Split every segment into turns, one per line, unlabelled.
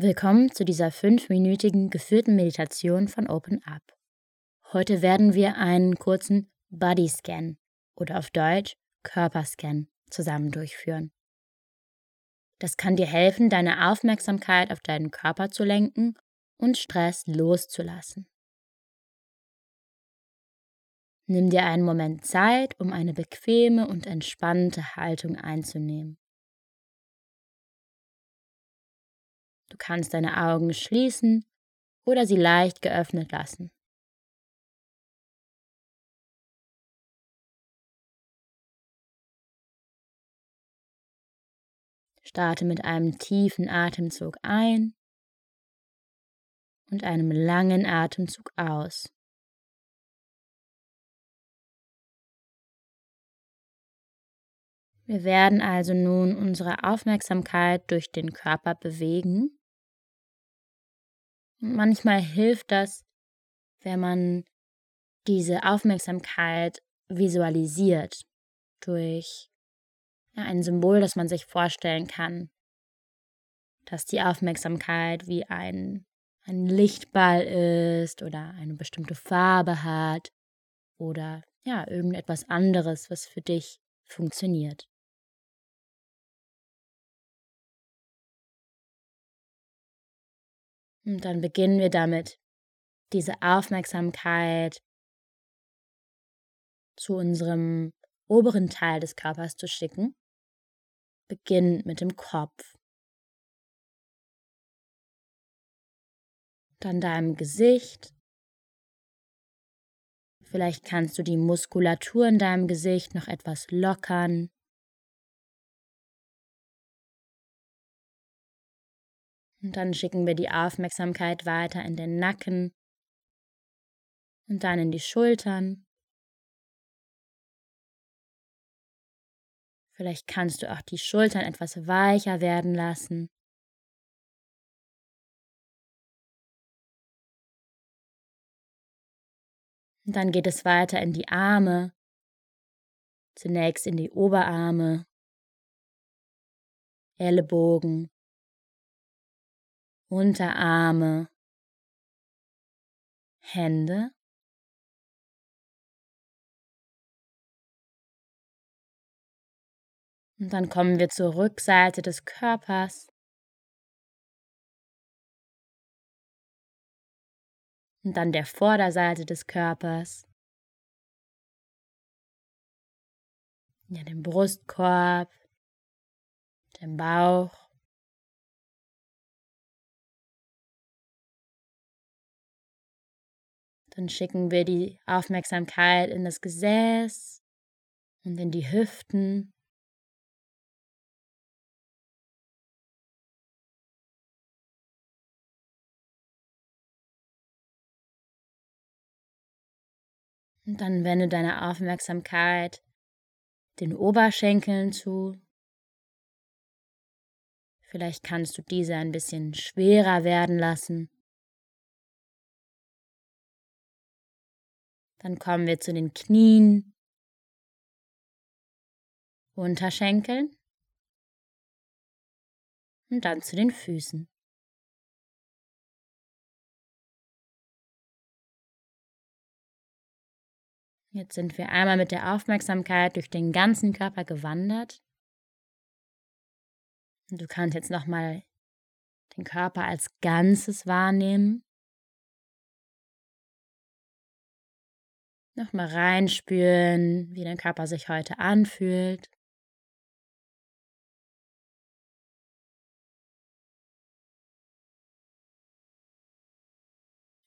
Willkommen zu dieser fünfminütigen geführten Meditation von Open Up. Heute werden wir einen kurzen Body Scan oder auf Deutsch Körperscan zusammen durchführen. Das kann dir helfen, deine Aufmerksamkeit auf deinen Körper zu lenken und Stress loszulassen. Nimm dir einen Moment Zeit, um eine bequeme und entspannte Haltung einzunehmen. Kannst deine Augen schließen oder sie leicht geöffnet lassen. Starte mit einem tiefen Atemzug ein und einem langen Atemzug aus. Wir werden also nun unsere Aufmerksamkeit durch den Körper bewegen Manchmal hilft das, wenn man diese Aufmerksamkeit visualisiert durch ja, ein Symbol, das man sich vorstellen kann, dass die Aufmerksamkeit wie ein, ein Lichtball ist oder eine bestimmte Farbe hat oder ja, irgendetwas anderes, was für dich funktioniert. Und dann beginnen wir damit, diese Aufmerksamkeit zu unserem oberen Teil des Körpers zu schicken. Beginn mit dem Kopf. Dann deinem Gesicht. Vielleicht kannst du die Muskulatur in deinem Gesicht noch etwas lockern. Und dann schicken wir die Aufmerksamkeit weiter in den Nacken und dann in die Schultern. Vielleicht kannst du auch die Schultern etwas weicher werden lassen. Und dann geht es weiter in die Arme. Zunächst in die Oberarme, Ellenbogen, Unterarme, Hände, Und dann kommen wir zur Rückseite des Körpers. Und dann der Vorderseite des Körpers. Ja, den Brustkorb, den Bauch. Dann schicken wir die Aufmerksamkeit in das Gesäß und in die Hüften. Und dann wende deine Aufmerksamkeit den Oberschenkeln zu. Vielleicht kannst du diese ein bisschen schwerer werden lassen. Dann kommen wir zu den Knien, Unterschenkeln und dann zu den Füßen. Jetzt sind wir einmal mit der Aufmerksamkeit durch den ganzen Körper gewandert. Du kannst jetzt nochmal den Körper als Ganzes wahrnehmen. Nochmal reinspüren, wie dein Körper sich heute anfühlt.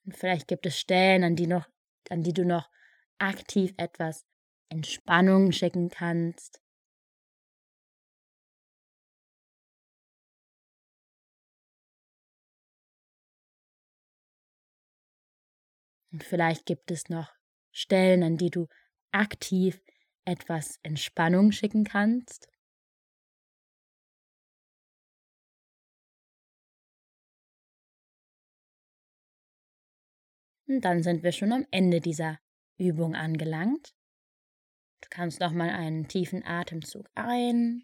Und vielleicht gibt es Stellen, an die, noch, an die du noch aktiv etwas Entspannung schicken kannst. Und vielleicht gibt es noch Stellen, an die du aktiv etwas Entspannung schicken kannst. Und dann sind wir schon am Ende dieser Übung angelangt. Du kannst noch mal einen tiefen Atemzug ein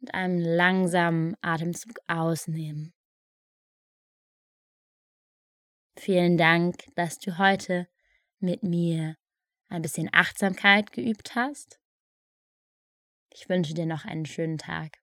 und einen langsamen Atemzug ausnehmen. vielen Dank, dass du heute mit mir ein bisschen Achtsamkeit geübt hast. Ich wünsche dir noch einen schönen Tag.